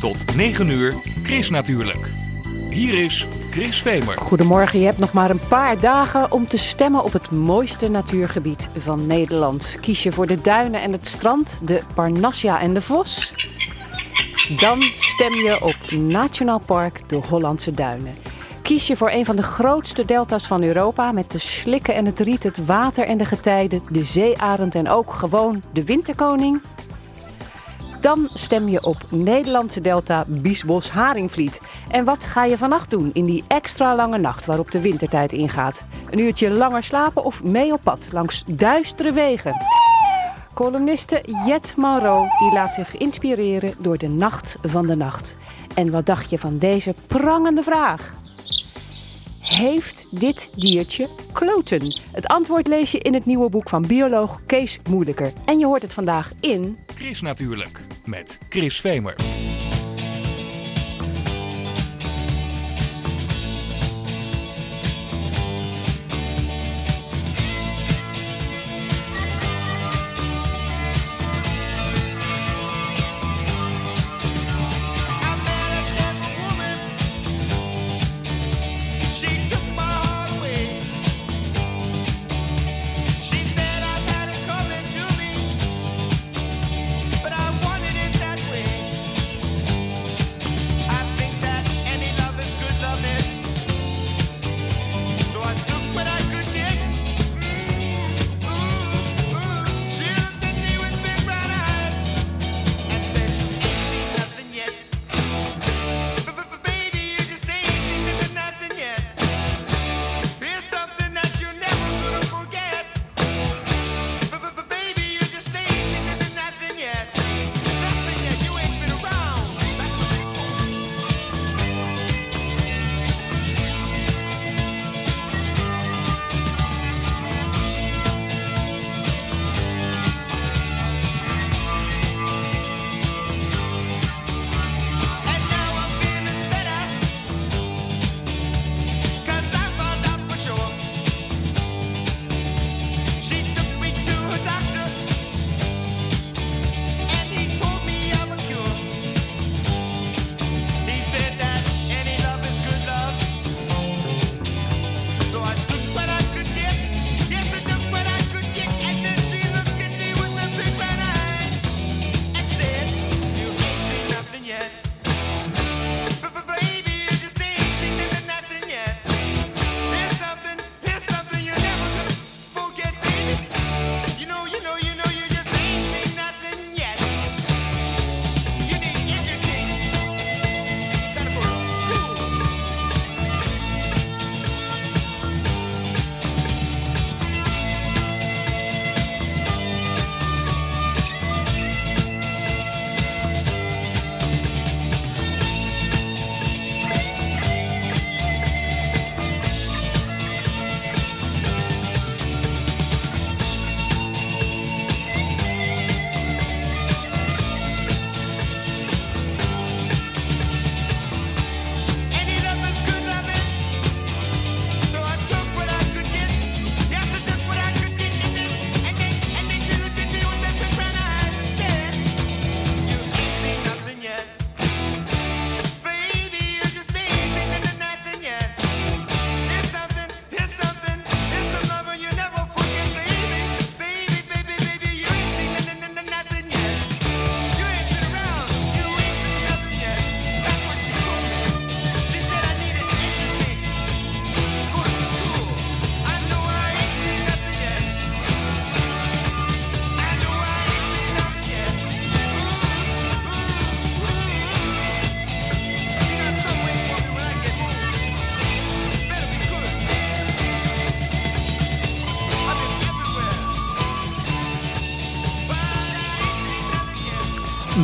Tot 9 uur, Chris natuurlijk. Hier is Chris Vemer. Goedemorgen, je hebt nog maar een paar dagen om te stemmen op het mooiste natuurgebied van Nederland. Kies je voor de duinen en het strand, de Parnassia en de Vos? Dan stem je op Nationaal Park de Hollandse Duinen. Kies je voor een van de grootste delta's van Europa met de slikken en het riet, het water en de getijden, de zeearend en ook gewoon de winterkoning? Dan stem je op Nederlandse Delta Biesbos Haringvliet. En wat ga je vannacht doen in die extra lange nacht waarop de wintertijd ingaat? Een uurtje langer slapen of mee op pad langs duistere wegen? Columniste Jet Mauro die laat zich inspireren door de nacht van de nacht. En wat dacht je van deze prangende vraag? Heeft dit diertje kloten? Het antwoord lees je in het nieuwe boek van bioloog Kees Moeilijker. En je hoort het vandaag in... Chris natuurlijk, met Chris Vemer.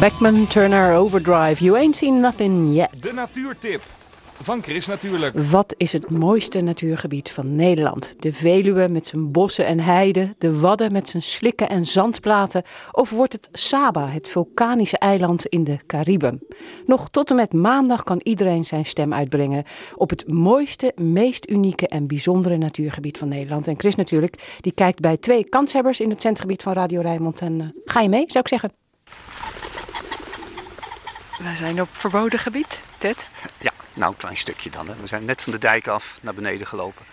Beckman Turner Overdrive. You ain't seen nothing yet. De natuurtip van Chris natuurlijk. Wat is het mooiste natuurgebied van Nederland? De Veluwe met zijn bossen en heiden, de Wadden met zijn slikken en zandplaten, of wordt het Saba, het vulkanische eiland in de Cariben? Nog tot en met maandag kan iedereen zijn stem uitbrengen op het mooiste, meest unieke en bijzondere natuurgebied van Nederland. En Chris natuurlijk, die kijkt bij twee kanshebbers in het centergebied van Radio Rijnmond. En uh, ga je mee, zou ik zeggen. We zijn op verboden gebied, Ted. Ja, nou een klein stukje dan. Hè. We zijn net van de dijk af naar beneden gelopen.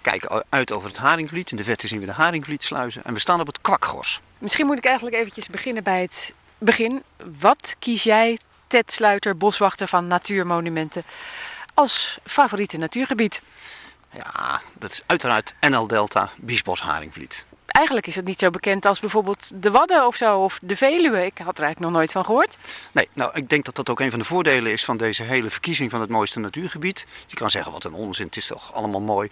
Kijken uit over het Haringvliet. In de verte zien we de Haringvlietsluizen. En we staan op het Kwakgors. Misschien moet ik eigenlijk eventjes beginnen bij het begin. Wat kies jij, Ted Sluiter, boswachter van Natuurmonumenten, als favoriete natuurgebied? Ja, dat is uiteraard NL Delta, Biesbos Haringvliet. Eigenlijk is het niet zo bekend als bijvoorbeeld de Wadden of zo, of de Veluwe. Ik had er eigenlijk nog nooit van gehoord. Nee, nou ik denk dat dat ook een van de voordelen is van deze hele verkiezing van het mooiste natuurgebied. Je kan zeggen wat een onzin, het is toch allemaal mooi.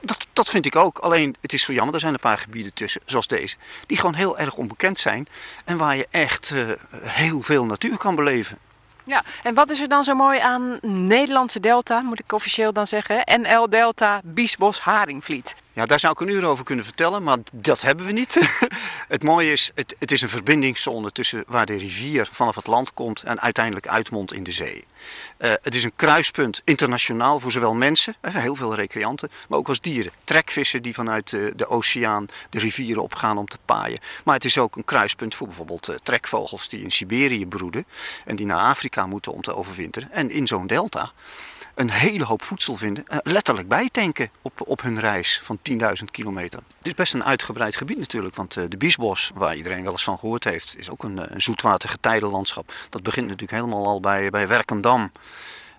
Dat, dat vind ik ook. Alleen het is zo jammer, er zijn een paar gebieden tussen, zoals deze, die gewoon heel erg onbekend zijn. En waar je echt uh, heel veel natuur kan beleven. Ja, en wat is er dan zo mooi aan Nederlandse Delta, moet ik officieel dan zeggen? NL Delta, Biesbos, Haringvliet. Ja, daar zou ik een uur over kunnen vertellen, maar dat hebben we niet. het mooie is, het, is een verbindingszone tussen waar de rivier vanaf het land komt en uiteindelijk uitmondt in de zee. Uh, het is een kruispunt internationaal voor zowel mensen, heel veel recreanten, maar ook als dieren. Trekvissen die vanuit de, de oceaan de rivieren opgaan om te paaien. Maar het is ook een kruispunt voor bijvoorbeeld uh, trekvogels die in Siberië broeden en die naar Afrika moeten om te overwinteren. En in zo'n delta een hele hoop voedsel vinden. Uh, letterlijk bijtanken op, op hun reis van 10.000 kilometer. Het is best een uitgebreid gebied natuurlijk. Want uh, de Biesbos, waar iedereen wel eens van gehoord heeft, is ook een, een zoetwater. Dat begint natuurlijk helemaal al bij, bij Werkendam.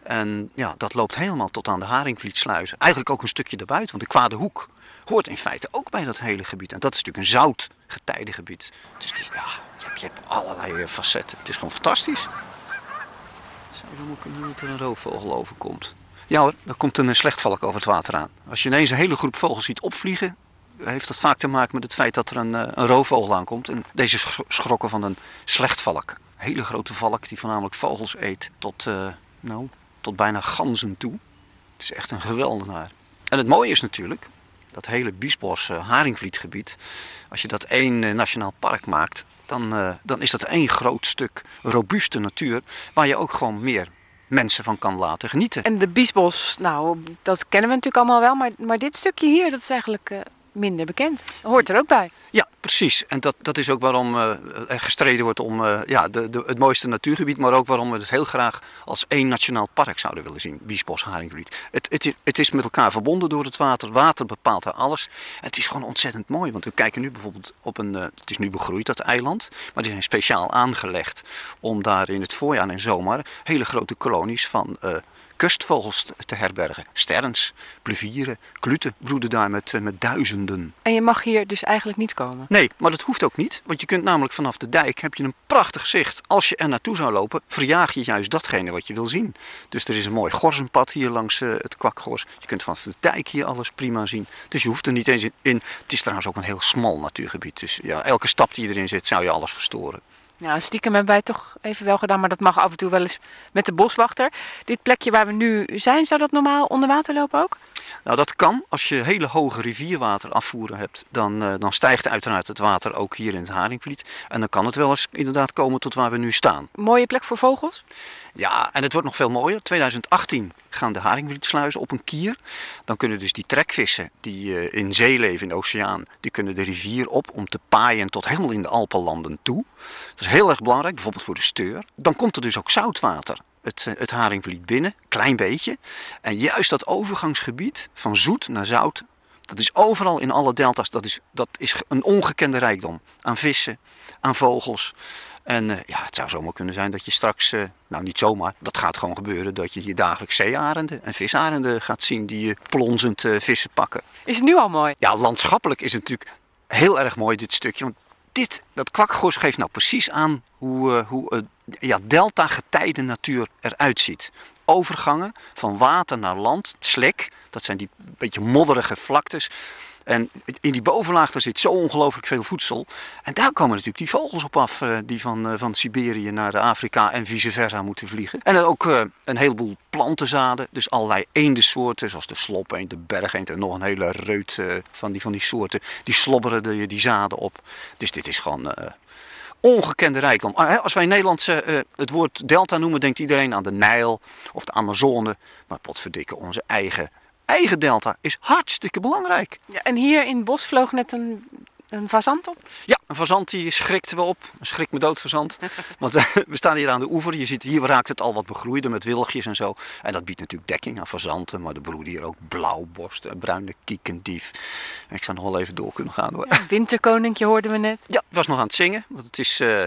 En ja, dat loopt helemaal tot aan de Haringvlietsluizen. Eigenlijk ook een stukje daarbuiten, want de Kwade Hoek hoort in feite ook bij dat hele gebied. En dat is natuurlijk een zout getijdengebied. Dus ja, je je hebt allerlei facetten. Het is gewoon fantastisch. Dan kunnen dat er een roofvogel overkomt? Ja hoor, dan komt een slechtvalk over het water aan. Als je ineens een hele groep vogels ziet opvliegen, heeft dat vaak te maken met het feit dat er een, een roofvogel aankomt. En deze schrokken van een slechtvalk. Een hele grote valk die voornamelijk vogels eet tot, uh, nou, tot bijna ganzen toe. Het is echt een geweldenaar. En het mooie is natuurlijk, dat hele Biesbos uh, Haringvlietgebied, als je dat één nationaal park maakt, dan, uh, dan is dat één groot stuk robuuste natuur waar je ook gewoon meer mensen van kan laten genieten. En de Biesbos, nou, dat kennen we natuurlijk allemaal wel, maar, maar dit stukje hier, dat is eigenlijk uh, minder bekend. Hoort er ook bij. Ja, precies. En dat, dat is ook waarom uh, er gestreden wordt om uh, ja, de, het mooiste natuurgebied, maar ook waarom we het heel graag als één nationaal park zouden willen zien, Biesbos Haringvliet. Het, het, is, het is met elkaar verbonden door het water. Water bepaalt daar alles. Het is gewoon ontzettend mooi, want we kijken nu bijvoorbeeld op een, uh, het is nu begroeid dat eiland, maar die zijn speciaal aangelegd om daar in het voorjaar en zomer hele grote kolonies van kustvogels te herbergen. Sterns, plevieren, kluten broeden daar met, met duizenden. En je mag hier dus eigenlijk niet komen? Nee, maar dat hoeft ook niet. Want je kunt namelijk vanaf de dijk heb je een prachtig zicht. Als je er naartoe zou lopen, verjaag je juist datgene wat je wil zien. Dus er is een mooi gorzenpad hier langs uh, het kwakgors. Je kunt vanaf de dijk hier alles prima zien. Dus je hoeft er niet eens in. in. Het is trouwens ook een heel smal natuurgebied. Dus ja, elke stap die erin zit, zou je alles verstoren. Ja, stiekem hebben wij toch even wel gedaan, maar dat mag af en toe wel eens met de boswachter. Dit plekje waar we nu zijn, zou dat normaal onder water lopen ook? Nou, dat kan. Als je hele hoge rivierwater afvoeren hebt, dan, uh, dan stijgt uiteraard het water ook hier in het Haringvliet. En dan kan het wel eens inderdaad komen tot waar we nu staan. Mooie plek voor vogels? Ja, en het wordt nog veel mooier. 2018 gaan de Haringvlietsluizen op een kier. Dan kunnen dus die trekvissen die uh, in zee leven, in de oceaan, die kunnen de rivier op om te paaien tot helemaal in de Alpenlanden toe. Dat is heel erg belangrijk, bijvoorbeeld voor de steur. Dan komt er dus ook zoutwater het, het Haringvliet binnen, klein beetje. En juist dat overgangsgebied van zoet naar zout, dat is overal in alle delta's, dat is, dat is een ongekende rijkdom. Aan vissen, aan vogels. En uh, ja, het zou zomaar kunnen zijn dat je straks, uh, nou niet zomaar, dat gaat gewoon gebeuren, dat je hier dagelijks zeearenden en visarenden gaat zien die uh, plonzend vissen pakken. Is het nu al mooi? Ja, landschappelijk is het natuurlijk heel erg mooi dit stukje. Want dit, dat kwakgors geeft nou precies aan hoe, hoe ja, delta-getijde natuur eruit ziet. Overgangen van water naar land, slek, dat zijn die beetje modderige vlaktes. En in die bovenlaag daar zit zo ongelooflijk veel voedsel. En daar komen natuurlijk die vogels op af eh, die van, uh, van Siberië naar Afrika en vice versa moeten vliegen. En ook uh, een heleboel plantenzaden, dus allerlei eendensoorten zoals de slopeend, de bergeend en nog een hele reut van, die, van die soorten. Die slobberen die, die zaden op. Dus dit is gewoon ongekende rijkdom. Ah, als wij in Nederland uh, het woord delta noemen, denkt iedereen aan de Nijl of de Amazone. Maar potverdikke, onze eigen, eigen delta is hartstikke belangrijk. Ja, en hier in het bos vloog net een een fazant op? Ja, een fazant die schrikt wel op. Een schrik me dood fazant. Want eh, we staan hier aan de oever. Je ziet hier raakt het al wat begroeider met wilgjes en zo. En dat biedt natuurlijk dekking aan fazanten. Maar er broeden hier ook blauwborst, bruine kiekendief. En ik zou nog wel even door kunnen gaan hoor. Ja, winterkoninkje hoorden we net. Ja, was nog aan het zingen. Want het is, eh,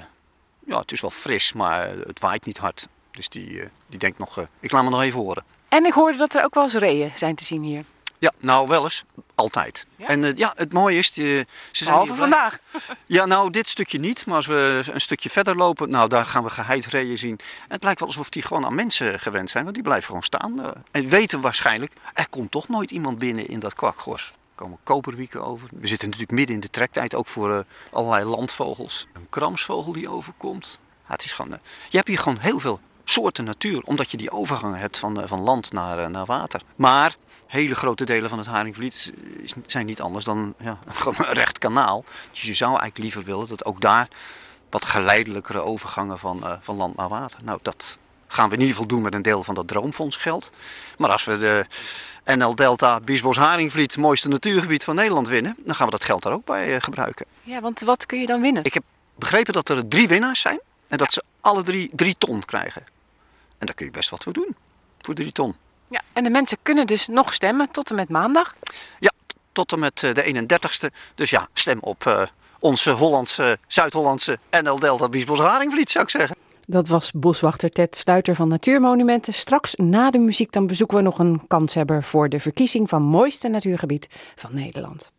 ja, het is wel fris, maar het waait niet hard. Dus die, eh, die denkt nog, ik laat me nog even horen. En ik hoorde dat er ook wel eens reeën zijn te zien hier. Ja, nou wel eens. Altijd. Ja? En uh, ja, het mooie is, die, ze zijn Behalve blij- vandaag. Ja, nou dit stukje niet, maar als we een stukje verder lopen, nou daar gaan we geheidreeën zien. En het lijkt wel alsof die gewoon aan mensen gewend zijn, want die blijven gewoon staan. eh, en weten waarschijnlijk, er komt toch nooit iemand binnen in dat kwakgors. Er komen koperwieken over. We zitten natuurlijk midden in de trektijd, ook voor eh, allerlei landvogels. Een kramsvogel die overkomt. Ja, het is gewoon, eh, je hebt hier gewoon heel veel soorten natuur, omdat je die overgangen hebt van, eh, van land naar, eh, naar water. Maar hele grote delen van het Haringvliet zijn niet anders dan ja, gewoon een recht kanaal. Dus je zou eigenlijk liever willen dat ook daar wat geleidelijkere overgangen van, eh, van land naar water. Nou, dat gaan we in ieder geval doen met een deel van dat droomfondsgeld. Maar als we de NL Delta Biesbos Haringvliet, mooiste natuurgebied van Nederland winnen, dan gaan we dat geld daar ook bij gebruiken. Ja, want wat kun je dan winnen? Ik heb begrepen dat er drie winnaars zijn en dat ze alle drie drie ton krijgen. En daar kun je best wat voor doen, voor drie ton. Ja, en de mensen kunnen dus nog stemmen tot en met maandag. Ja, tot en met eh, de 31ste. Dus ja, stem op eh, onze Hollandse, Zuid-Hollandse NL Delta Biesbos Haringvliet, zou ik zeggen. Dat was boswachter Ted Sluiter van Natuurmonumenten. Straks na de muziek dan bezoeken we nog een kanshebber voor de verkiezing van mooiste natuurgebied van Nederland.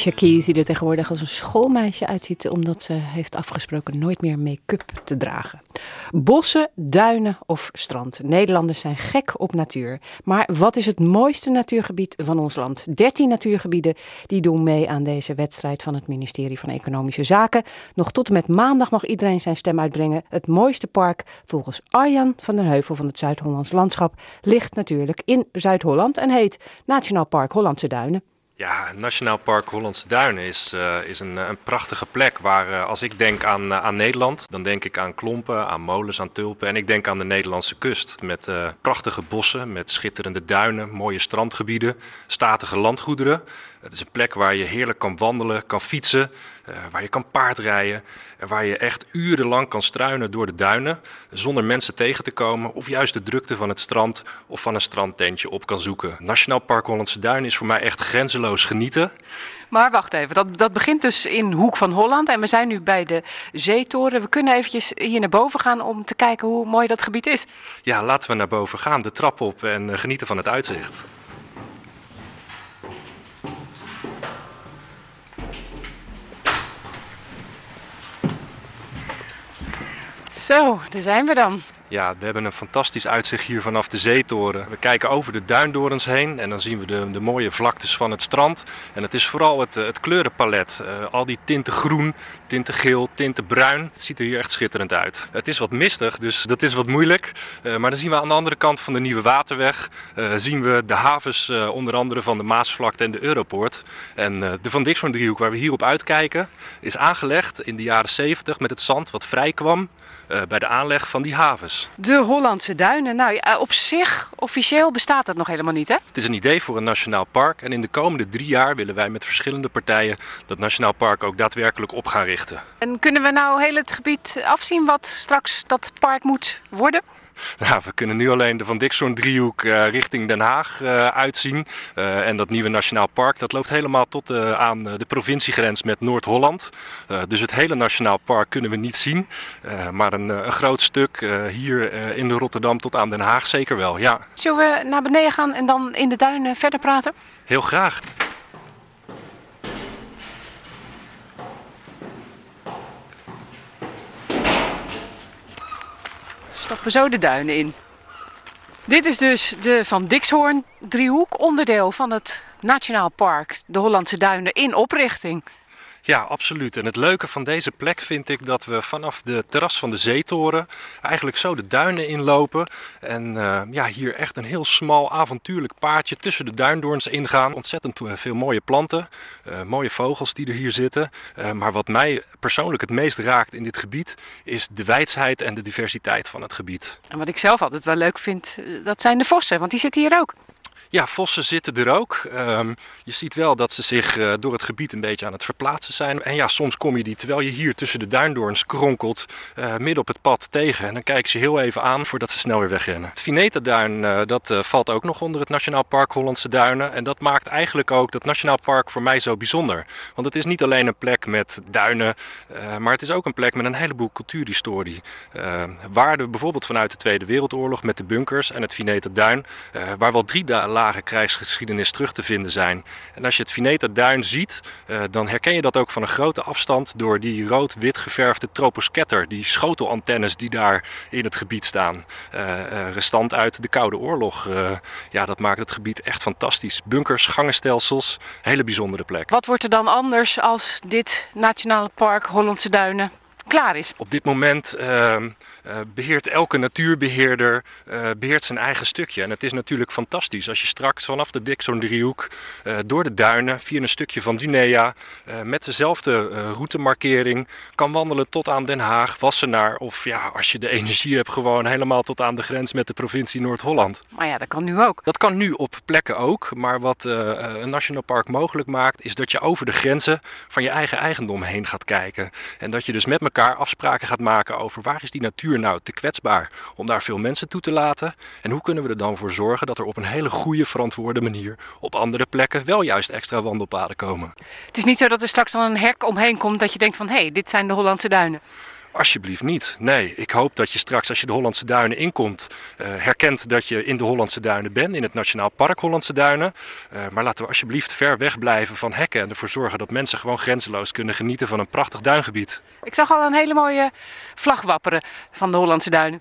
Die er tegenwoordig als een schoolmeisje uitziet, omdat ze heeft afgesproken nooit meer make-up te dragen. Bossen, duinen of strand. Nederlanders zijn gek op natuur. Maar wat is het mooiste natuurgebied van ons land? 13 natuurgebieden die doen mee aan deze wedstrijd van het ministerie van Economische Zaken. Nog tot en met maandag mag iedereen zijn stem uitbrengen. Het mooiste park, volgens Arjan van den Heuvel van het Zuid-Hollands Landschap, ligt natuurlijk in Zuid-Holland en heet Nationaal Park Hollandse Duinen. Ja, Nationaal Park Hollandse Duinen is, uh, is een, een, prachtige plek waar uh, als ik denk aan, uh, aan Nederland, dan denk ik aan klompen, aan molens, aan tulpen. En ik denk aan de Nederlandse kust met prachtige bossen, met schitterende duinen, mooie strandgebieden, statige landgoederen. Het is een plek waar je heerlijk kan wandelen, kan fietsen, waar je kan paardrijden. En waar je echt urenlang kan struinen door de duinen zonder mensen tegen te komen. Of juist de drukte van het strand of van een strandtentje op kan zoeken. Nationaal Park Hollandse Duinen is voor mij echt grenzeloos genieten. Maar wacht even, dat, dat begint dus in Hoek van Holland en we zijn nu bij de Zeetoren. We kunnen eventjes hier naar boven gaan om te kijken hoe mooi dat gebied is. Ja, laten we naar boven gaan, de trap op en genieten van het uitzicht. Zo, daar zijn we dan. Ja, we hebben een fantastisch uitzicht hier vanaf de zeetoren. We kijken over de duindorens heen en dan zien we de, de mooie vlaktes van het strand. En het is vooral het, het kleurenpalet. Uh, al die tinten groen, tinten geel, tinten bruin. Het ziet er hier echt schitterend uit. Het is wat mistig, dus dat is wat moeilijk. Uh, maar dan zien we aan de andere kant van de Nieuwe Waterweg... Zien we de havens onder andere van de Maasvlakte en de Europoort. En de Van Dixhoorn driehoek waar we hier op uitkijken... is aangelegd in de jaren 70 met het zand wat vrij kwam bij de aanleg van die havens. De Hollandse Duinen. Nou, op zich, officieel bestaat dat nog helemaal niet, hè? Het is een idee voor een nationaal park. En in de komende drie jaar willen wij met verschillende partijen dat nationaal park ook daadwerkelijk op gaan richten. En kunnen we nou heel het gebied afzien wat straks dat park moet worden? Nou, we kunnen nu alleen de Van Dixhoorn driehoek uh, richting Den Haag uh, uitzien. Uh, en dat nieuwe Nationaal Park dat loopt helemaal tot aan de provinciegrens met Noord-Holland. dus het hele Nationaal Park kunnen we niet zien. maar een, een, groot stuk hier in de Rotterdam tot aan Den Haag zeker wel, ja. Zullen we naar beneden gaan en dan in de duinen verder praten? Heel graag. Stappen zo de duinen in. Dit is dus de Van Dixhoorn driehoek, onderdeel van het Nationaal Park de Hollandse Duinen in oprichting. Ja, absoluut. En het leuke van deze plek vind ik dat we vanaf de terras van de zeetoren eigenlijk zo de duinen inlopen. En uh, ja, hier echt een heel smal avontuurlijk paadje tussen de duindoorns ingaan. Ontzettend veel mooie planten, uh, mooie vogels die er hier zitten. Maar wat mij persoonlijk het meest raakt in dit gebied is de wijsheid en de diversiteit van het gebied. En wat ik zelf altijd wel leuk vind, dat zijn de vossen, want die zitten hier ook. Ja, vossen zitten er ook. Um, je ziet wel dat ze zich uh, door het gebied een beetje aan het verplaatsen zijn. En ja, soms kom je die terwijl je hier tussen de duindoorns kronkelt, uh, midden op het pad tegen. En dan kijken ze heel even aan voordat ze snel weer wegrennen. Het Vineta-duin, uh, dat valt ook nog onder het Nationaal Park Hollandse Duinen. En dat maakt eigenlijk ook dat Nationaal Park voor mij zo bijzonder. Want het is niet alleen een plek met duinen, maar het is ook een plek met een heleboel cultuurhistorie. waarden bijvoorbeeld vanuit de Tweede Wereldoorlog met de bunkers en het Vineta-duin, waar wel drie dagen lage krijgsgeschiedenis terug te vinden zijn. En als je het Vineta Duin ziet, uh, dan herken je dat ook van een grote afstand door die rood-wit geverfde troposcatter, die schotelantennes die daar in het gebied staan. Uh, uh, restant uit de Koude Oorlog. ja, dat maakt het gebied echt fantastisch. Bunkers, gangenstelsels, hele bijzondere plek. Wat wordt er dan anders als dit Nationale Park Hollandse Duinen klaar is. Op dit moment uh, beheert elke natuurbeheerder uh, beheert zijn eigen stukje. En het is natuurlijk fantastisch als je straks vanaf de Dixon driehoek eh, door de duinen via een stukje van Dunea eh, met dezelfde routemarkering kan wandelen tot aan Den Haag, Wassenaar of ja, als je de energie hebt gewoon helemaal tot aan de grens met de provincie Noord-Holland. Maar ja, dat kan nu ook. Dat kan nu op plekken ook, maar wat een nationaal park mogelijk maakt is dat je over de grenzen van je eigen eigendom heen gaat kijken. En dat je dus met elkaar afspraken gaat maken over waar is die natuur nou te kwetsbaar om daar veel mensen toe te laten. En hoe kunnen we er dan voor zorgen dat er op een hele goede, verantwoorde manier op andere plekken wel juist extra wandelpaden komen. Het is niet zo dat er straks dan een hek omheen komt dat je denkt van hé, hey, dit zijn de Hollandse duinen. Alsjeblieft niet. Nee, ik hoop dat je straks als je de Hollandse Duinen inkomt, uh, herkent dat je in de Hollandse Duinen bent, in het Nationaal Park Hollandse Duinen. Uh, maar laten we alsjeblieft ver weg blijven van hekken en ervoor zorgen dat mensen gewoon grenzeloos kunnen genieten van een prachtig duingebied. Ik zag al een hele mooie vlag wapperen van de Hollandse Duinen.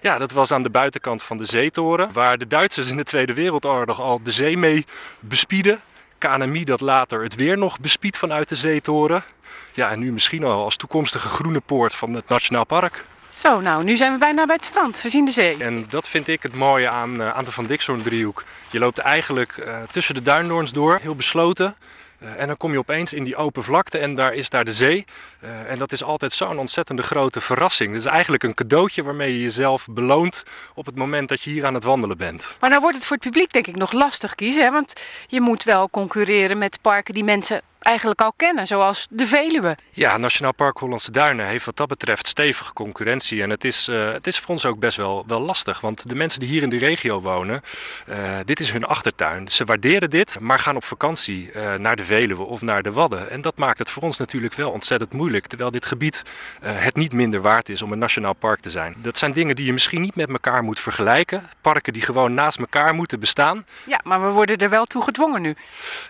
Ja, dat was aan de buitenkant van de zeetoren, waar de Duitsers in de Tweede Wereldoorlog al de zee mee bespieden. KNMI dat later het weer nog bespiedt vanuit de zeetoren. Ja, en nu misschien al als toekomstige groene poort van het Nationaal Park. Zo, nou, nu zijn we bijna bij het strand. We zien de zee. En dat vind ik het mooie aan, uh, aan de Van Dixhoorn driehoek. Je loopt eigenlijk uh, tussen de duindoorns door, heel besloten. Uh, en dan kom je opeens in die open vlakte en daar is daar de zee. Uh, en dat is altijd zo'n ontzettende grote verrassing. Het is eigenlijk een cadeautje waarmee je jezelf beloont op het moment dat je hier aan het wandelen bent. Maar nou wordt het voor het publiek denk ik nog lastig kiezen. Hè? Want je moet wel concurreren met parken die mensen eigenlijk al kennen, zoals de Veluwe. Ja, Nationaal Park Hollandse Duinen heeft wat dat betreft stevige concurrentie. En het is, uh, het is voor ons ook best wel, wel lastig. Want de mensen die hier in de regio wonen, uh, dit is hun achtertuin. Ze waarderen dit, maar gaan op vakantie uh, naar de Veluwe of naar de Wadden. En dat maakt het voor ons natuurlijk wel ontzettend moeilijk. Terwijl dit gebied het niet minder waard is om een nationaal park te zijn. Dat zijn dingen die je misschien niet met elkaar moet vergelijken. Parken die gewoon naast elkaar moeten bestaan. Ja, maar we worden er wel toe gedwongen nu.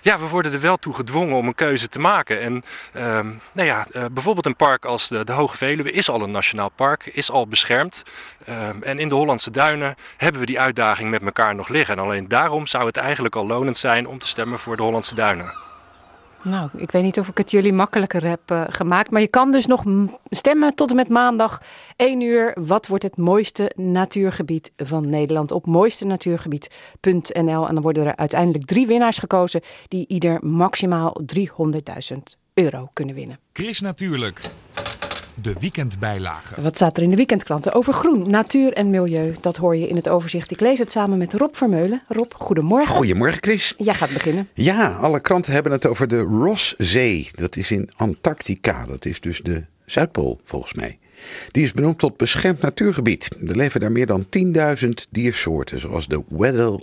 Ja, we worden er wel toe gedwongen om een keuze te maken. En uh, nou ja, uh, bijvoorbeeld een park als de, de, Hoge Veluwe is al een nationaal park, is al beschermd. Uh, en in de Hollandse Duinen hebben we die uitdaging met elkaar nog liggen. En alleen daarom zou het eigenlijk al lonend zijn om te stemmen voor de Hollandse Duinen. Nou, ik weet niet of ik het jullie makkelijker heb uh, gemaakt. Maar je kan dus nog stemmen tot en met maandag 1 uur. Wat wordt het mooiste natuurgebied van Nederland? Op mooistenatuurgebied.nl. En dan worden er uiteindelijk drie winnaars gekozen. die ieder maximaal 300.000 euro kunnen winnen. Chris Natuurlijk. De weekendbijlage. Wat staat er in de weekendkranten over groen, natuur en milieu? Dat hoor je in het overzicht. Ik lees het samen met Rob Vermeulen. Rob, goedemorgen. Goedemorgen, Chris. Jij gaat beginnen. Ja, alle kranten hebben het over de Rosszee. Dat is in Antarctica. Dat is dus de Zuidpool, volgens mij. Die is benoemd tot beschermd natuurgebied. Er leven daar meer dan 10.000 diersoorten, zoals de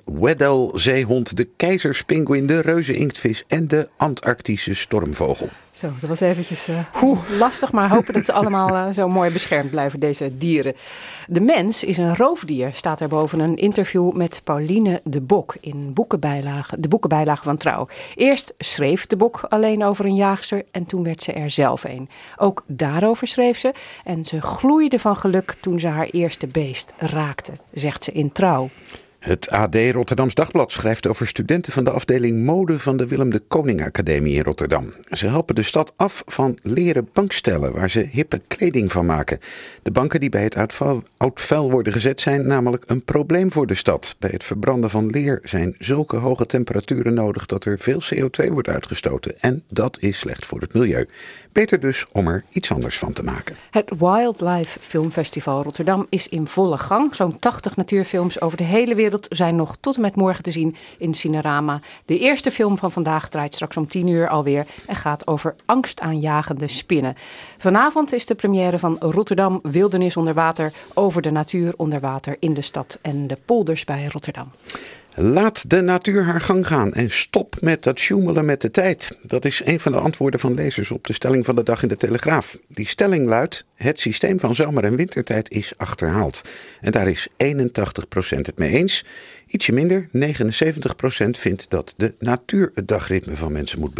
Weddell-zeehond, de keizerspinguïn, de reuzeninktvis en de Antarctische stormvogel. Zo, dat was eventjes uh, lastig, maar hopen dat ze allemaal uh, zo mooi beschermd blijven, deze dieren. De mens is een roofdier, staat er boven een interview met Pauline de Bok in boekenbijlage, de boekenbijlage van Trouw. Eerst schreef de Bok alleen over een jaagster en toen werd ze er zelf een. Ook daarover schreef ze en ze gloeide van geluk toen ze haar eerste beest raakte, zegt ze in Trouw. Het AD Rotterdams Dagblad schrijft over studenten van de afdeling mode van de Willem de Koning Academie in Rotterdam. Ze helpen de stad af van leren bankstellen waar ze hippe kleding van maken. De banken die bij het oud vuil worden gezet zijn namelijk een probleem voor de stad. Bij het verbranden van leer zijn zulke hoge temperaturen nodig dat er veel CO2 wordt uitgestoten. En dat is slecht voor het milieu. Beter dus om er iets anders van te maken. Het Wildlife Filmfestival Rotterdam is in volle gang. Zo'n 80 natuurfilms over de hele wereld zijn nog tot en met morgen te zien in Cinerama. De eerste film van vandaag draait straks om 10 uur alweer en gaat over angstaanjagende spinnen. Vanavond is de première van Rotterdam Wildernis onder water over de natuur onder water in de stad en de polders bij Rotterdam. Laat de natuur haar gang gaan en stop met dat sjoemelen met de tijd. Dat is een van de antwoorden van lezers op de stelling van de dag in de Telegraaf. Die stelling luidt: het systeem van zomer- en wintertijd is achterhaald. En daar is 81% het mee eens. Ietsje minder, 79% vindt dat de natuur het dagritme van mensen moet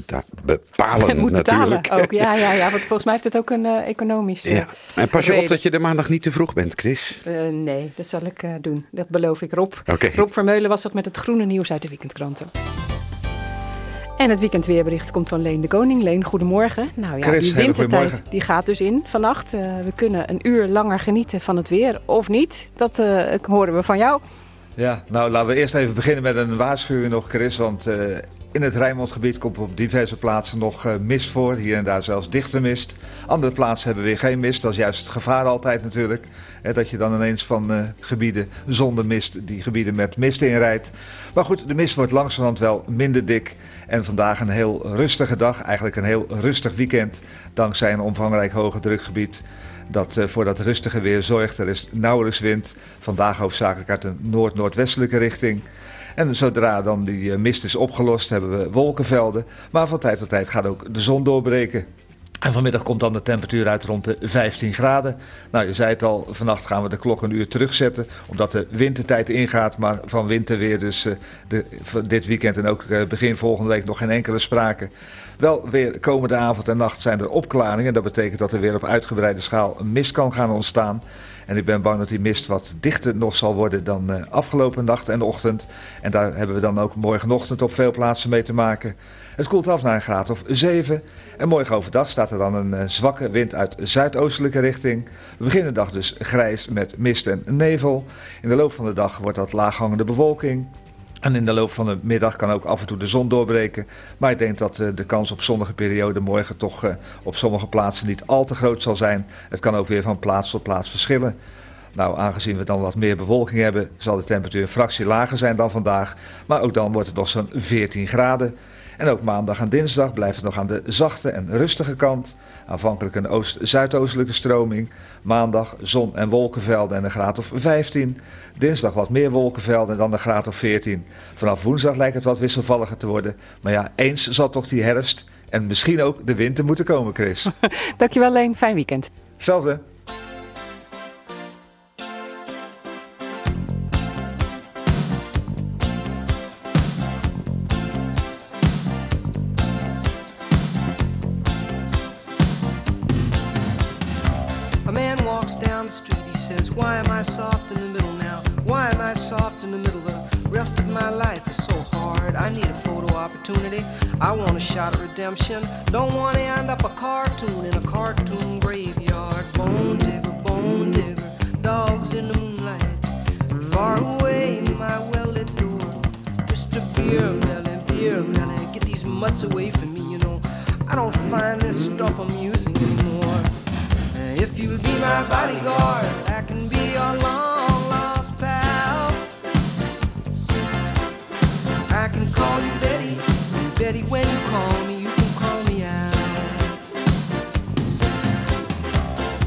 bepalen. moet natuurlijk. betalen ook, ja, ja, ja, want volgens mij heeft het ook een uh, economisch ja. En pas je op dat je de maandag niet te vroeg bent, Chris. Uh, nee, dat zal ik doen. Dat beloof ik, Rob. Okay. Rob Vermeulen was dat met het groene nieuws uit de weekendkranten. En het weekendweerbericht komt van Leen de Koning. Leen, goedemorgen. Nou ja, Chris, die wintertijd die gaat dus in vannacht. Uh, we kunnen een uur langer genieten van het weer, of niet. Dat uh, horen we van jou. Ja, nou laten we eerst even beginnen met een waarschuwing nog, Chris. Want uh, in het Rijnmondgebied komt op diverse plaatsen nog uh, mist voor. Hier en daar zelfs dichte mist. Andere plaatsen hebben weer geen mist. Dat is juist het gevaar altijd natuurlijk. Hè, dat je dan ineens van uh, gebieden zonder mist die gebieden met mist inrijdt. Maar goed, de mist wordt langzamerhand wel minder dik. En vandaag een heel rustige dag. Eigenlijk een heel rustig weekend. Dankzij een omvangrijk hoge drukgebied dat uh, voor dat rustige weer zorgt. Er is nauwelijks wind. Vandaag hoofdzakelijk uit een noord-noordwestelijke richting. En zodra dan die uh, mist is opgelost, hebben we wolkenvelden. Maar van tijd tot tijd gaat ook de zon doorbreken. En vanmiddag komt dan de temperatuur uit rond de 15 graden. Nou, je zei het al, vannacht gaan we de klok een uur terugzetten. Omdat de wintertijd ingaat, maar van winterweer dus uh, de, dit weekend en ook begin volgende week nog geen enkele sprake. Wel weer komende avond en nacht zijn er opklaringen. Dat betekent dat er weer op uitgebreide schaal mist kan gaan ontstaan. En ik ben bang dat die mist wat dichter nog zal worden dan uh, afgelopen nacht en ochtend. En daar hebben we dan ook morgenochtend op veel plaatsen mee te maken. Het koelt af naar een graad of 7. En morgen overdag staat er dan een uh, zwakke wind uit zuidoostelijke richting. We beginnen de dag dus grijs met mist en nevel. In de loop van de dag wordt dat laaghangende bewolking. En in de loop van de middag kan ook af en toe de zon doorbreken. Maar ik denk dat uh, de kans op zonnige periode morgen toch uh, op sommige plaatsen niet al te groot zal zijn. Het kan ook weer van plaats tot plaats verschillen. Nou, aangezien we dan wat meer bewolking hebben, zal de temperatuur een fractie lager zijn dan vandaag. Maar ook dan wordt het nog zo'n 14 graden. En ook maandag en dinsdag blijft het nog aan de zachte en rustige kant. Aanvankelijk een oost-zuidoostelijke stroming. Maandag zon- en wolkenvelden en een graad of 15. Dinsdag wat meer wolkenvelden en dan een graad of 14. Vanaf woensdag lijkt het wat wisselvalliger te worden. Maar ja, eens zal toch die herfst en misschien ook de winter moeten komen, Chris. Dankjewel, Leen. Fijn weekend. Hetzelfde. Life is so hard. I need a photo opportunity. I want a shot of redemption. Don't want to end up a cartoon in a cartoon graveyard. Bone digger, bone digger, dogs in the moonlight. Far away, my well lit door. Mr. Beer Melly, Beer Melly, get these mutts away from me, you know. I don't find this stuff amusing anymore. If you'll be my bodyguard, I can be your long and when you call me, you can call me out.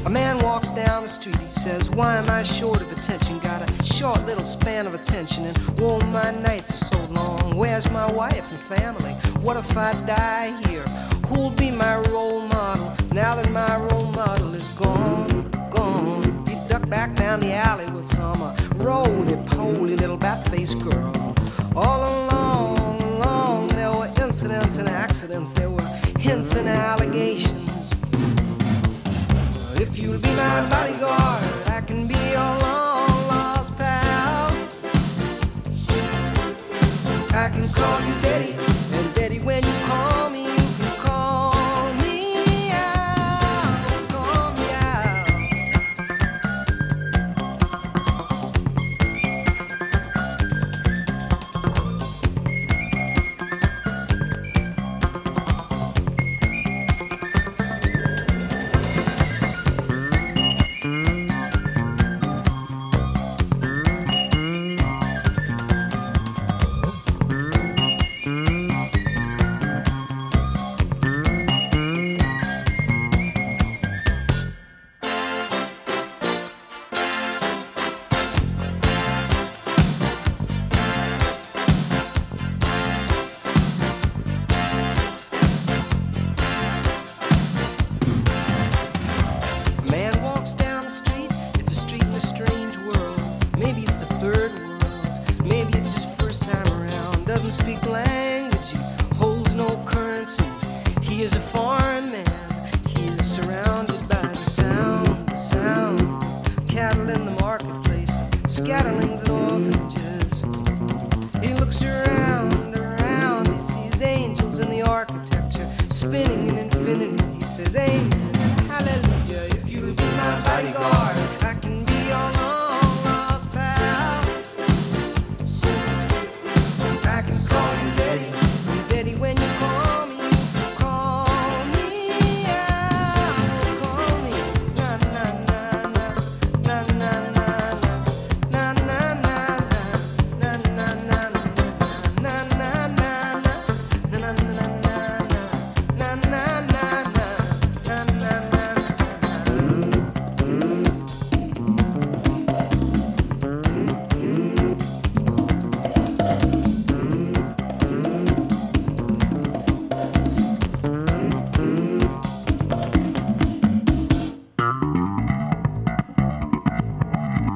A man walks down the street, he says, Why am I short of attention? Got a short little span of attention, and oh, my nights are so long. Where's my wife and family? What if I die here? Who'll be my role model now that my role model is gone, gone? He ducked back down the alley with some uh, roly-poly little bat-faced girl. All were incidents and accidents. There were hints and allegations. If you'll be my bodyguard, I can be your long-lost pal. I can call you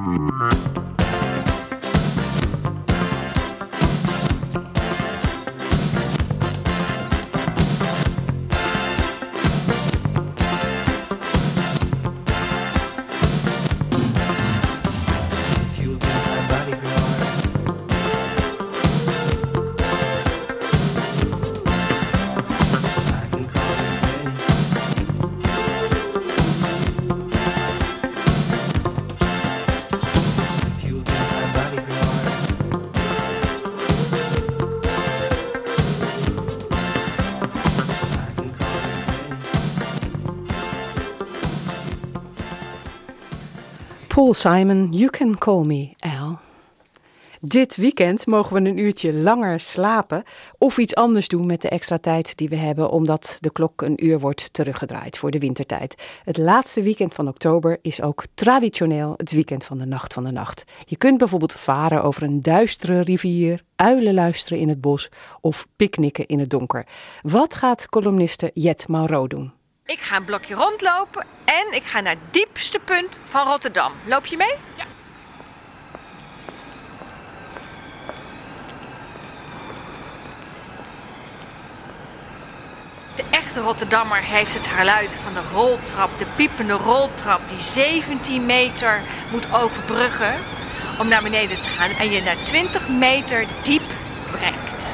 Mm-hmm. Simon, You Can Call Me Al. Dit weekend mogen we een uurtje langer slapen of iets anders doen met de extra tijd die we hebben, omdat de klok een uur wordt teruggedraaid voor de wintertijd. Het laatste weekend van oktober is ook traditioneel het weekend van de Nacht van de Nacht. Je kunt bijvoorbeeld varen over een duistere rivier, uilen luisteren in het bos of picknicken in het donker. Wat gaat columniste Jet Mauro doen? Ik ga een blokje rondlopen en ik ga naar het diepste punt van Rotterdam. Loop je mee? Ja. De echte Rotterdammer heeft het geluid van de roltrap, de piepende roltrap die 17 meter moet overbruggen om naar beneden te gaan en je naar 20 meter diep brengt.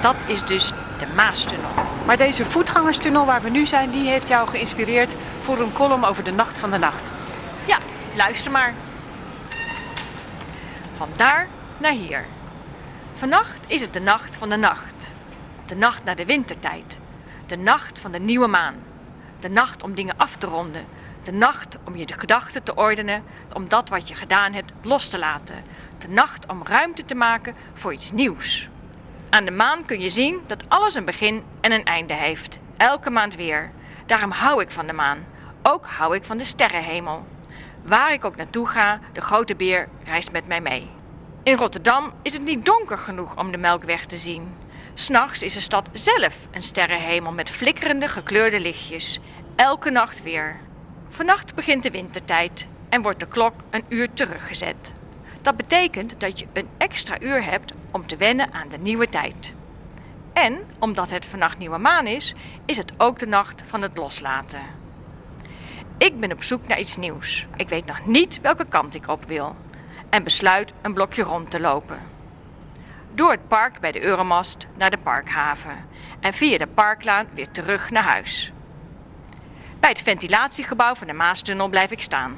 Dat is dus de Maastunnel. Maar deze voetgangerstunnel waar we nu zijn, die heeft jou geïnspireerd voor een column over de nacht van de nacht. Ja, luister maar. Van daar naar hier. Vannacht is het de nacht van de nacht. De nacht naar de wintertijd. De nacht van de nieuwe maan. De nacht om dingen af te ronden. De nacht om je gedachten te ordenen, om dat wat je gedaan hebt los te laten. De nacht om ruimte te maken voor iets nieuws. Aan de maan kun je zien dat alles een begin en een einde heeft. Elke maand weer. Daarom hou ik van de maan. Ook hou ik van de sterrenhemel. Waar ik ook naartoe ga, de grote beer reist met mij mee. In Rotterdam is het niet donker genoeg om de Melkweg te zien. S'nachts is de stad zelf een sterrenhemel met flikkerende gekleurde lichtjes. Elke nacht weer. Vannacht begint de wintertijd en wordt de klok een uur teruggezet. Dat betekent dat je een extra uur hebt om te wennen aan de nieuwe tijd. En omdat het vannacht nieuwe maan is, is het ook de nacht van het loslaten. Ik ben op zoek naar iets nieuws. Ik weet nog niet welke kant ik op wil. En besluit een blokje rond te lopen. Door het park bij de Euromast naar de parkhaven. En via de parklaan weer terug naar huis. Bij het ventilatiegebouw van de Maastunnel blijf ik staan.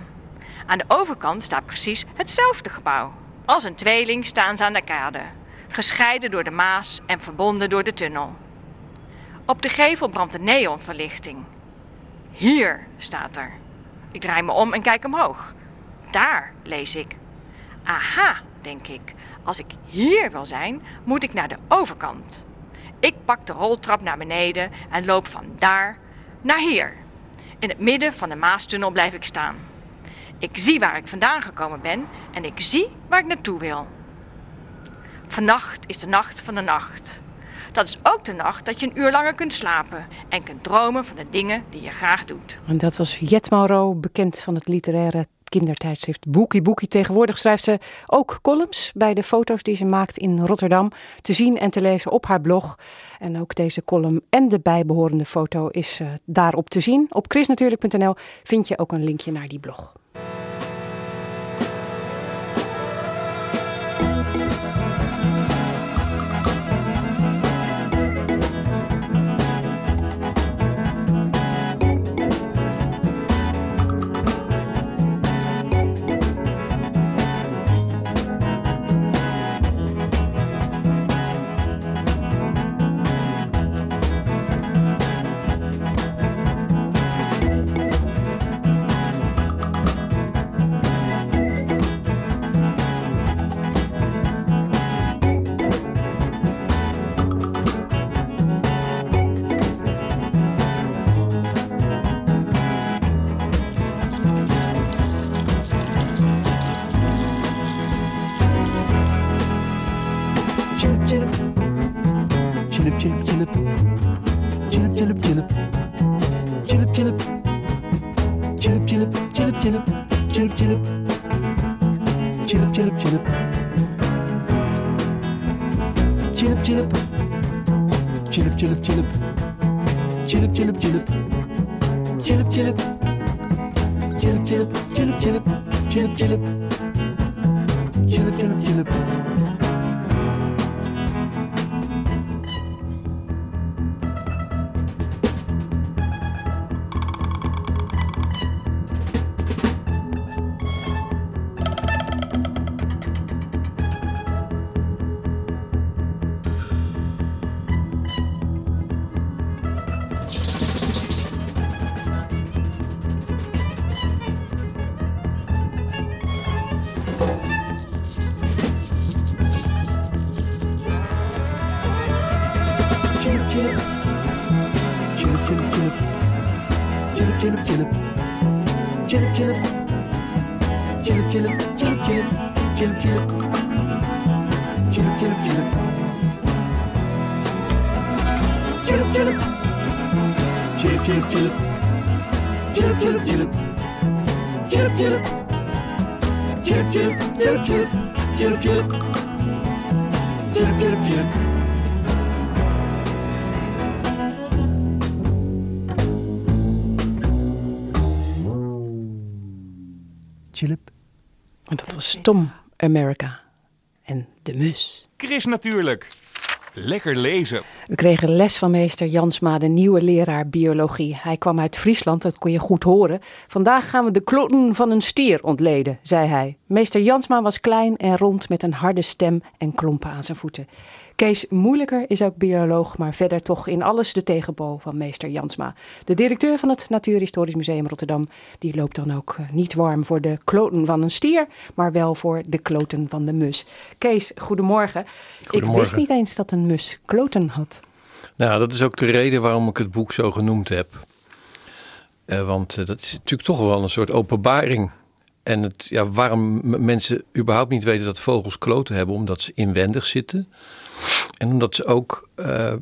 Aan de overkant staat precies hetzelfde gebouw. Als een tweeling staan ze aan de kade, gescheiden door de Maas en verbonden door de tunnel. Op de gevel brandt een neonverlichting. Hier staat er. Ik draai me om en kijk omhoog. Daar lees ik. Aha, denk ik. Als ik hier wil zijn, moet ik naar de overkant. Ik pak de roltrap naar beneden en loop van daar naar hier. In het midden van de Maastunnel blijf ik staan. Ik zie waar ik vandaan gekomen ben en ik zie waar ik naartoe wil. Vannacht is de nacht van de nacht. Dat is ook de nacht dat je een uur langer kunt slapen en kunt dromen van de dingen die je graag doet. En dat was Jet Mauro, bekend van het literaire kindertijdschrift Boekie Boekie. Tegenwoordig schrijft ze ook columns bij de foto's die ze maakt in Rotterdam. Te zien en te lezen op haar blog. En ook deze column en de bijbehorende foto is uh, daarop te zien. Op chrisnatuurlijk.nl vind je ook een linkje naar die blog. Çilip çilip çilip. Çilip çilip. Çilip çilip çilip çilip. Çilip çilip. Çilip çilip çilip. Çilip çilip. Çilip çilip çilip. Çilip çilip çilip. Çilip çilip. Çilip çilip çilip çilip. Çilip çilip. Çilip çilip çilip. En dat was Tom America en de mus. Chris natuurlijk. Lekker lezen. We kregen les van meester Jansma, de nieuwe leraar biologie. Hij kwam uit Friesland, dat kon je goed horen. Vandaag gaan we de kloten van een stier ontleden, zei hij. Meester Jansma was klein en rond met een harde stem en klompen aan zijn voeten. Kees Moeilijker is ook bioloog, maar verder toch in alles de tegenbol van meester Jansma. De directeur van het Natuurhistorisch Museum Rotterdam, die loopt dan ook eh, niet warm voor de kloten van een stier, maar wel voor de kloten van de mus. Kees, goedemorgen. Ik wist niet eens dat een mus kloten had. Nou, dat is ook de reden waarom ik het boek zo genoemd heb. Eh, want eh, dat is natuurlijk toch wel een soort openbaring. En het, ja, waarom mensen überhaupt niet weten dat vogels kloten hebben, omdat ze inwendig zitten. En omdat ze ook eh,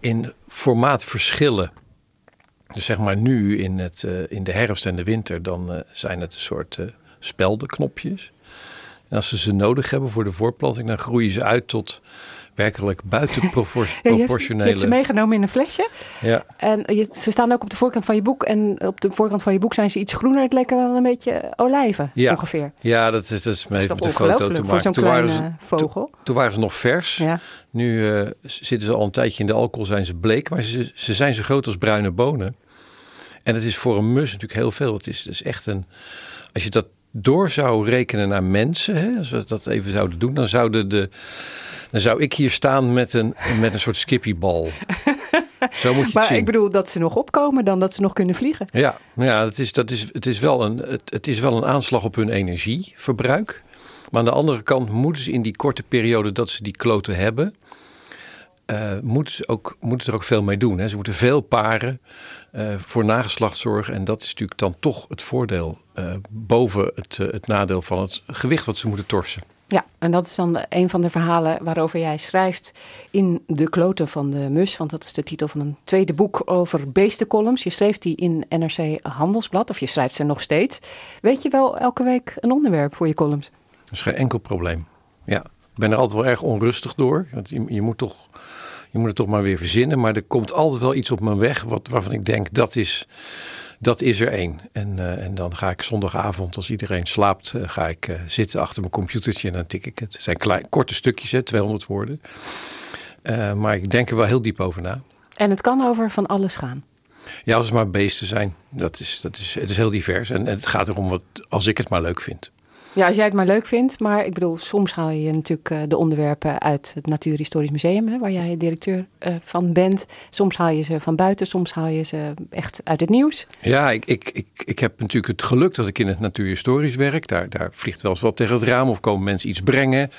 in formaat verschillen. Dus zeg maar nu in, het, eh, in de herfst en de winter, dan eh, zijn het een soort speldenknopjes. En als ze ze nodig hebben voor de voorplanting, dan groeien ze uit tot werkelijk buiten Ja, je, hebt, ze meegenomen in een flesje. Ja. En je- ze staan ook op de voorkant van je boek. En op de voorkant van je boek zijn ze iets groener. Het lijken wel een beetje olijven Ja. ongeveer. Ja, dat is, dat is Dat de foto te maken. Toen waren, ze, vogel. toen waren ze nog vers. Ja. Nu eh, zitten ze al een tijdje in de alcohol, zijn ze bleek. Maar ze, ze zijn zo groot als bruine bonen. En het is voor een mus natuurlijk heel veel. Het is, het is echt een... Als je dat door zou rekenen naar mensen, hè, als we dat even zouden doen, dan zouden de... Dan zou ik hier staan met een, met een soort skippybal. Zo moet je het Maar zien. ik bedoel dat ze nog opkomen dan dat ze nog kunnen vliegen. Ja, ja het, is, dat is, het, is wel een, het, het is wel een aanslag op hun energieverbruik. Maar aan de andere kant moeten ze in die korte periode dat ze die kloten hebben, eh, moeten, ze ook, moeten ze er ook veel mee doen. Hè. Ze moeten veel paren, eh, voor nageslacht zorgen. En dat is natuurlijk dan toch het voordeel eh, boven het, het nadeel van het gewicht wat ze moeten torsen. Ja, en dat is dan een van de verhalen waarover jij schrijft in De Kloten van de Mus. Want dat is de titel van een tweede boek over beestencolumns. Je schreef die in NRC Handelsblad, of je schrijft ze nog steeds. Weet je wel elke week een onderwerp voor je columns? Dat is geen enkel probleem. Ja, ik ben er altijd wel erg onrustig door. Want je, je, moet toch, je moet het toch maar weer verzinnen. Maar er komt altijd wel iets op mijn weg wat, waarvan ik denk dat is, dat is er één. En, eh, en dan ga ik zondagavond, als iedereen slaapt, eh, ga ik eh, zitten achter mijn computertje en dan tik ik het. Het zijn klein, korte stukjes, hè, 200 woorden. Maar ik denk er wel heel diep over na. En het kan over van alles gaan. Ja, als het maar beesten zijn. Dat is, dat is, het is heel divers. En, en het gaat erom wat, als ik het maar leuk vind. Ja, als jij het maar leuk vindt. Maar ik bedoel, soms haal je natuurlijk eh, de onderwerpen uit het Natuurhistorisch Museum, hè, waar jij directeur eh, van bent. Soms haal je ze van buiten, soms haal je ze echt uit het nieuws. Ja, ik, ik, ik, ik heb natuurlijk het geluk dat ik in het natuurhistorisch werk. Daar, daar vliegt wel eens wat tegen het raam of komen mensen iets brengen.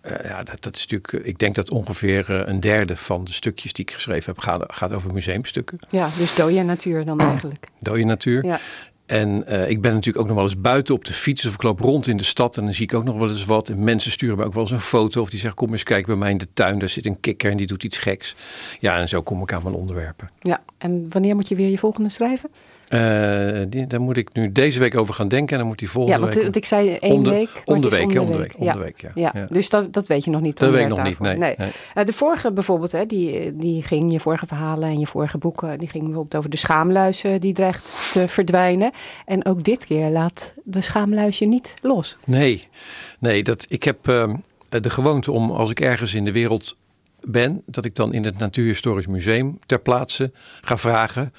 Eh, ja, dat, dat is natuurlijk, ik denk dat ongeveer een derde van de stukjes die ik geschreven heb gaat, gaat over museumstukken. Ja, dus dode natuur dan eigenlijk. Dode natuur. Ja. En eh, ik ben natuurlijk ook nog wel eens buiten op de fiets of ik loop rond in de stad en dan zie ik ook nog wel eens wat. En mensen sturen me ook wel eens een foto of die zeggen kom eens kijken bij mij in de tuin. Daar zit een kikker en die doet iets geks. Ja, en zo kom ik aan mijn onderwerpen. Ja, en wanneer moet je weer je volgende schrijven? Eh, die, daar moet ik nu deze week over gaan denken en dan moet die volgende ja, want, week... want ik zei één Om de- week. om de week, ja, om de week, om Ja. de week, ja. Ja, Ja. dus dat, dat weet je nog niet. Dat weet ik nog niet, nee, Eh, de vorige bijvoorbeeld, hè, die, die ging, je vorige verhalen en je vorige boeken, die gingen bijvoorbeeld over de schaamluis eh, die dreigt te verdwijnen. En ook dit keer laat de schaamluis je niet los. Nee, nee dat, ik heb ehm, de gewoonte om als ik ergens in de wereld ben, dat ik dan in het Natuurhistorisch Museum ter plaatse ga vragen.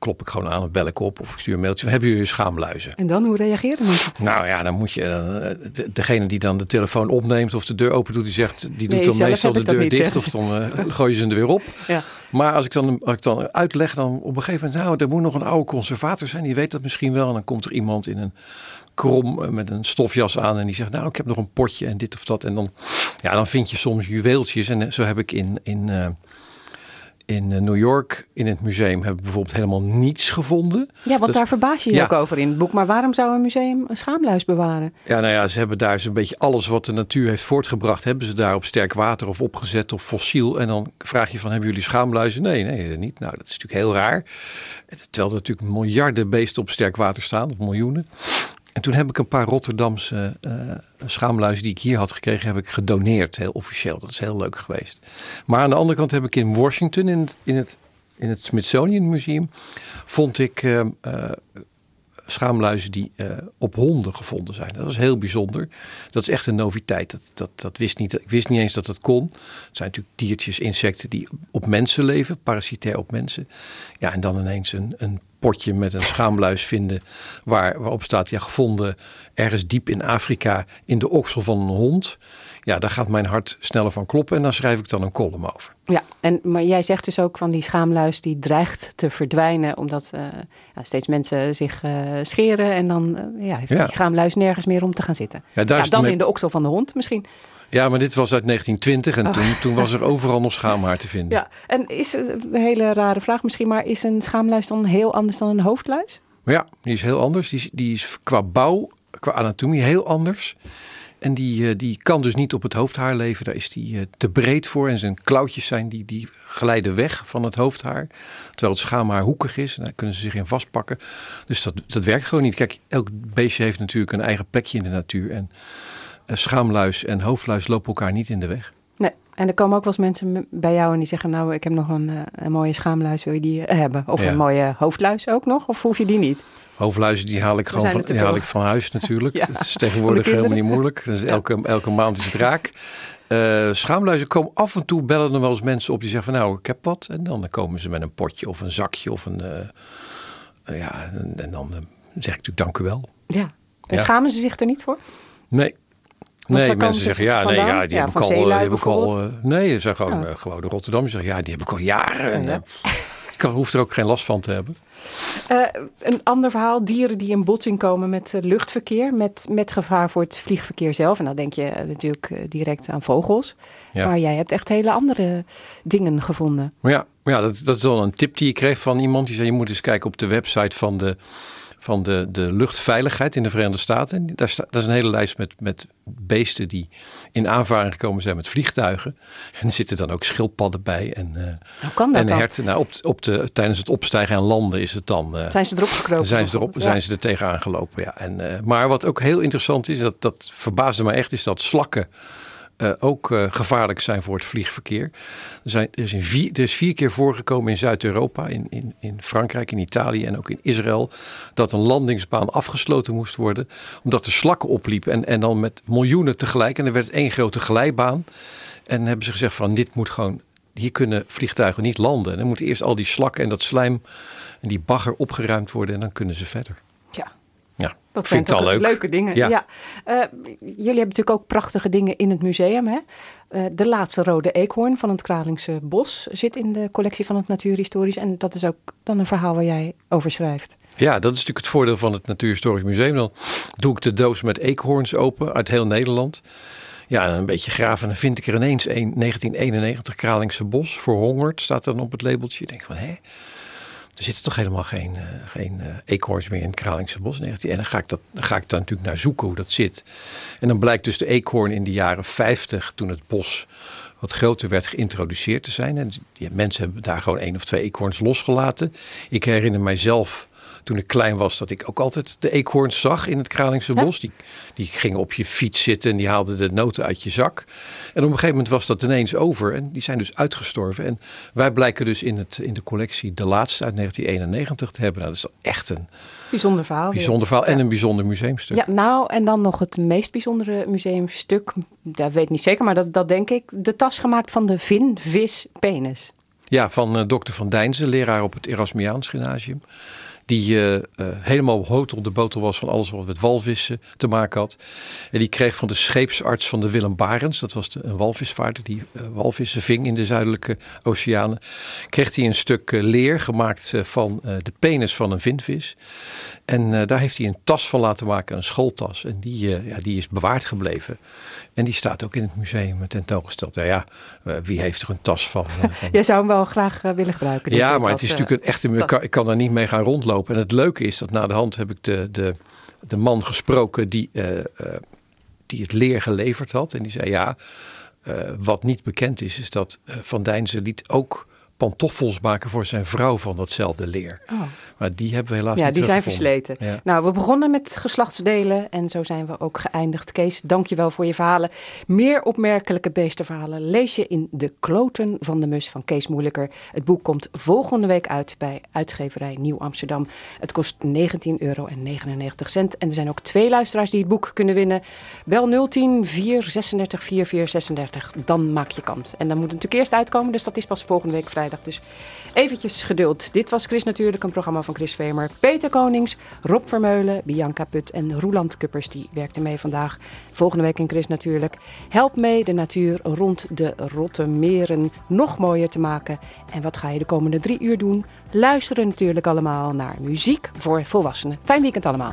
Klop ik gewoon aan of bel ik op of ik stuur een mailtje. Hebben jullie schaamluizen? En dan, hoe reageren mensen? Nou ja, dan moet je, eh, de- degene die dan de telefoon opneemt of de deur open doet, die zegt, die doet dan meestal de deur niet, dicht of dan eh, gooien ze hem er weer op. Ja. Maar als ik, dan, als ik dan uitleg, dan op een gegeven moment, nou, er moet nog een oude conservator zijn, die weet dat misschien wel. En dan komt er iemand in een krom eh, met een stofjas aan en die zegt, nou, ik heb nog een potje en dit of dat. En dan, ja, dan vind je soms juweeltjes. En zo heb ik in, in, in eh, New York, in het museum, heb ik bijvoorbeeld helemaal niets gevonden. Ja, want Dus- daar verbaas je je Ja. ook over in het boek. Maar waarom zou een museum een schaamluis bewaren? Ja, nou ja, ze hebben daar zo'n beetje alles wat de natuur heeft voortgebracht, hebben ze daar op sterk water of opgezet of fossiel. En dan vraag je van, hebben jullie schaamluizen? Nee, nee, niet. Nou, dat is natuurlijk heel raar. Terwijl er natuurlijk miljarden beesten op sterk water staan, of miljoenen. En toen heb ik een paar Rotterdamse eh schaamluizen die ik hier had gekregen, heb ik gedoneerd, heel officieel. Dat is heel leuk geweest. Maar aan de andere kant heb ik in Washington, in het, in het, in het Smithsonian Museum, vond ik eh, eh, schaamluizen die op honden gevonden zijn. Dat is heel bijzonder. Dat is echt een noviteit. Dat, dat, dat wist niet, ik wist niet eens dat het kon. Het zijn natuurlijk diertjes, insecten die op mensen leven, parasitair op mensen. Ja, en dan ineens een, een potje met een schaamluis vinden waar, waarop staat, ja, gevonden ergens diep in Afrika in de oksel van een hond. Ja, daar gaat mijn hart sneller van kloppen en daar schrijf ik dan een column over. Ja, en, maar jij zegt dus ook van die schaamluis die dreigt te verdwijnen. Omdat eh, ja, steeds mensen zich eh, scheren. En dan eh, ja, heeft Ja. die schaamluis nergens meer om te gaan zitten. Ja, daar dan in de oksel van de hond misschien. Ja, maar dit was uit 1920 en Oh. toen, toen was er overal nog schaamhaar te vinden. Ja, en is een hele rare vraag misschien, maar is een schaamluis dan heel anders dan een hoofdluis? Maar ja, die is heel anders. Die is, die is qua bouw, qua anatomie heel anders. En die, eh, die kan dus niet op het hoofdhaar leven. Daar is die eh, te breed voor. En zijn klauwtjes zijn die, die glijden weg van het hoofdhaar. Terwijl het schaamhaar hoekig is. En daar kunnen ze zich in vastpakken. Dus dat, dat werkt gewoon niet. Kijk, elk beestje heeft natuurlijk een eigen plekje in de natuur. En schaamluis en hoofdluis lopen elkaar niet in de weg. Nee, en er komen ook wel eens mensen bij jou en die zeggen... nou, ik heb nog een, eh, een mooie schaamluis, wil je die eh, hebben? Of Ja. een mooie hoofdluis ook nog, of hoef je die niet? Hoofdluizen die haal ik gewoon van, die haal ik van huis natuurlijk. Ja, Het is tegenwoordig helemaal niet moeilijk. Dus elke, elke maand is het raak. Eh, schaamluizen komen af en toe bellen er wel eens mensen op die zeggen van nou ik heb wat. En dan komen ze met een potje of een zakje of een... eh, eh, ja, en, en dan eh, zeg ik natuurlijk dank u wel. Ja. En Ja. schamen ze zich er niet voor? Nee. Nee, mensen ze zeggen ja, nee, ja, die Ja, heb ik al. heb ik al nee, ze zijn gewoon, eh, gewoon de Rotterdam. Die zeggen ja, die heb ik al jaren. En, Ja, ja. eh, ik hoef er ook geen last van te hebben. Eh, een ander verhaal, dieren die in botsing komen met luchtverkeer, met, met gevaar voor het vliegverkeer zelf. En dan denk je natuurlijk direct aan vogels. Ja. Maar jij hebt echt hele andere dingen gevonden. Maar ja, maar ja dat, dat is wel een tip die ik kreeg van iemand. Die zei, je moet eens kijken op de website van de, van de, de luchtveiligheid in de Verenigde Staten. En daar staat, dat is een hele lijst met, met beesten die in aanvaring gekomen zijn met vliegtuigen. En er zitten dan ook schildpadden bij en, eh Hoe kan dat en herten. Nou, op, op de, tijdens het opstijgen en landen is het dan... eh, Zijn ze erop gekropen? zijn ze, erop, zijn ze er tegenaan gelopen, ja. En, eh, maar wat ook heel interessant is, dat, dat verbaasde me echt, is dat slakken eh, ook eh, gevaarlijk zijn voor het vliegverkeer. Er, zijn, er, is vier, er keer voorgekomen in Zuid-Europa, in, in, in Frankrijk, in Italië en ook in Israël, dat een landingsbaan afgesloten moest worden, omdat er slakken opliepen en, en dan met miljoenen tegelijk. En er werd één grote glijbaan. En hebben ze gezegd van dit moet gewoon, hier kunnen vliegtuigen niet landen. En dan moeten eerst al die slakken en dat slijm en die bagger opgeruimd worden en dan kunnen ze verder. Dat vind zijn ik al toch leuk. leuke dingen. Ja. Ja. Eh, jullie hebben natuurlijk ook prachtige dingen in het museum. Hè? Eh, de laatste rode eekhoorn van het Kralingse Bos zit in de collectie van het Natuurhistorisch. En dat is ook dan een verhaal waar jij over schrijft. Ja, dat is natuurlijk het voordeel van het Natuurhistorisch Museum. Dan doe ik de doos met eekhoorns open uit heel Nederland. Ja, en een beetje graven en dan vind ik er ineens een 1991 Kralingse Bos verhongerd. Staat dan op het labeltje. Ik denk van, hè? Er zitten toch helemaal geen, eh, geen eh, eekhoorns meer in het Kralingse Bos. 19 En dan ga, ik dat, dan ga ik daar natuurlijk naar zoeken hoe dat zit. En dan blijkt dus de eekhoorn in de jaren 50, toen het bos wat groter werd geïntroduceerd te zijn. En mensen hebben daar gewoon één of twee eekhoorns losgelaten. Ik herinner mijzelf toen ik klein was dat ik ook altijd de eekhoorns zag in het Kralingse Ja. bos. Die, die gingen op je fiets zitten en die haalden de noten uit je zak. En op een gegeven moment was dat ineens over en die zijn dus uitgestorven. En wij blijken dus in, het, in de collectie de laatste uit 1991 te hebben. Nou, dat is echt een Bijzonder verhaal. bijzonder verhaal en een bijzonder museumstuk. Ja, nou, en dan nog het meest bijzondere museumstuk. Dat weet ik niet zeker, maar dat, dat denk ik. De tas gemaakt van de vin, vis, penis. Ja, van eh, dokter Van Dijnsen, leraar op het Erasmiaans Gymnasium. Die uh, uh, helemaal hotel de botel was van alles wat met walvissen te maken had. En die kreeg van de scheepsarts van de Willem Barens, dat was een walvisvaarder die uh, walvissen ving in de zuidelijke oceanen. Kreeg hij een stuk leer gemaakt van de penis van een vinvis. En daar heeft hij een tas van laten maken, een schooltas. En die, ja, die is bewaard gebleven. En die staat ook in het museum tentoongesteld. Ja, ja wie heeft er een tas van? van... Jij zou hem wel graag willen gebruiken. Ja, maar het is natuurlijk een echte... Ik kan, ik kan daar niet mee gaan rondlopen. En het leuke is dat na de hand heb ik de, de, de man gesproken die, die het leer geleverd had. En die zei ja, wat niet bekend is, is dat Van Dijnse liet ook pantoffels maken voor zijn vrouw van datzelfde leer. Oh. Maar die hebben we helaas ja, niet die zijn versleten. Ja. Nou, we begonnen met geslachtsdelen en zo zijn we ook geëindigd. Kees, dank je wel voor je verhalen. Meer opmerkelijke beestenverhalen lees je in De Kloten van de Mus van Kees Moeilijker. Het boek komt volgende week uit bij uitgeverij Nieuw Amsterdam. Het kost 19,99 euro en er zijn ook twee luisteraars die het boek kunnen winnen. Bel 010 436 4436, dan maak je kans. En dan moet het natuurlijk eerst uitkomen, dus dat is pas volgende week vrijdag. Dus eventjes geduld. Dit was Chris Natuurlijk, een programma van Chris Vemer. Peter Konings, Rob Vermeulen, Bianca Put en Roeland Kuppers, die werkten mee vandaag. Volgende week in Chris Natuurlijk. Help mee de natuur rond de rotte meren nog mooier te maken. En wat ga je de komende drie uur doen? Luisteren natuurlijk allemaal naar muziek voor volwassenen. Fijn weekend allemaal.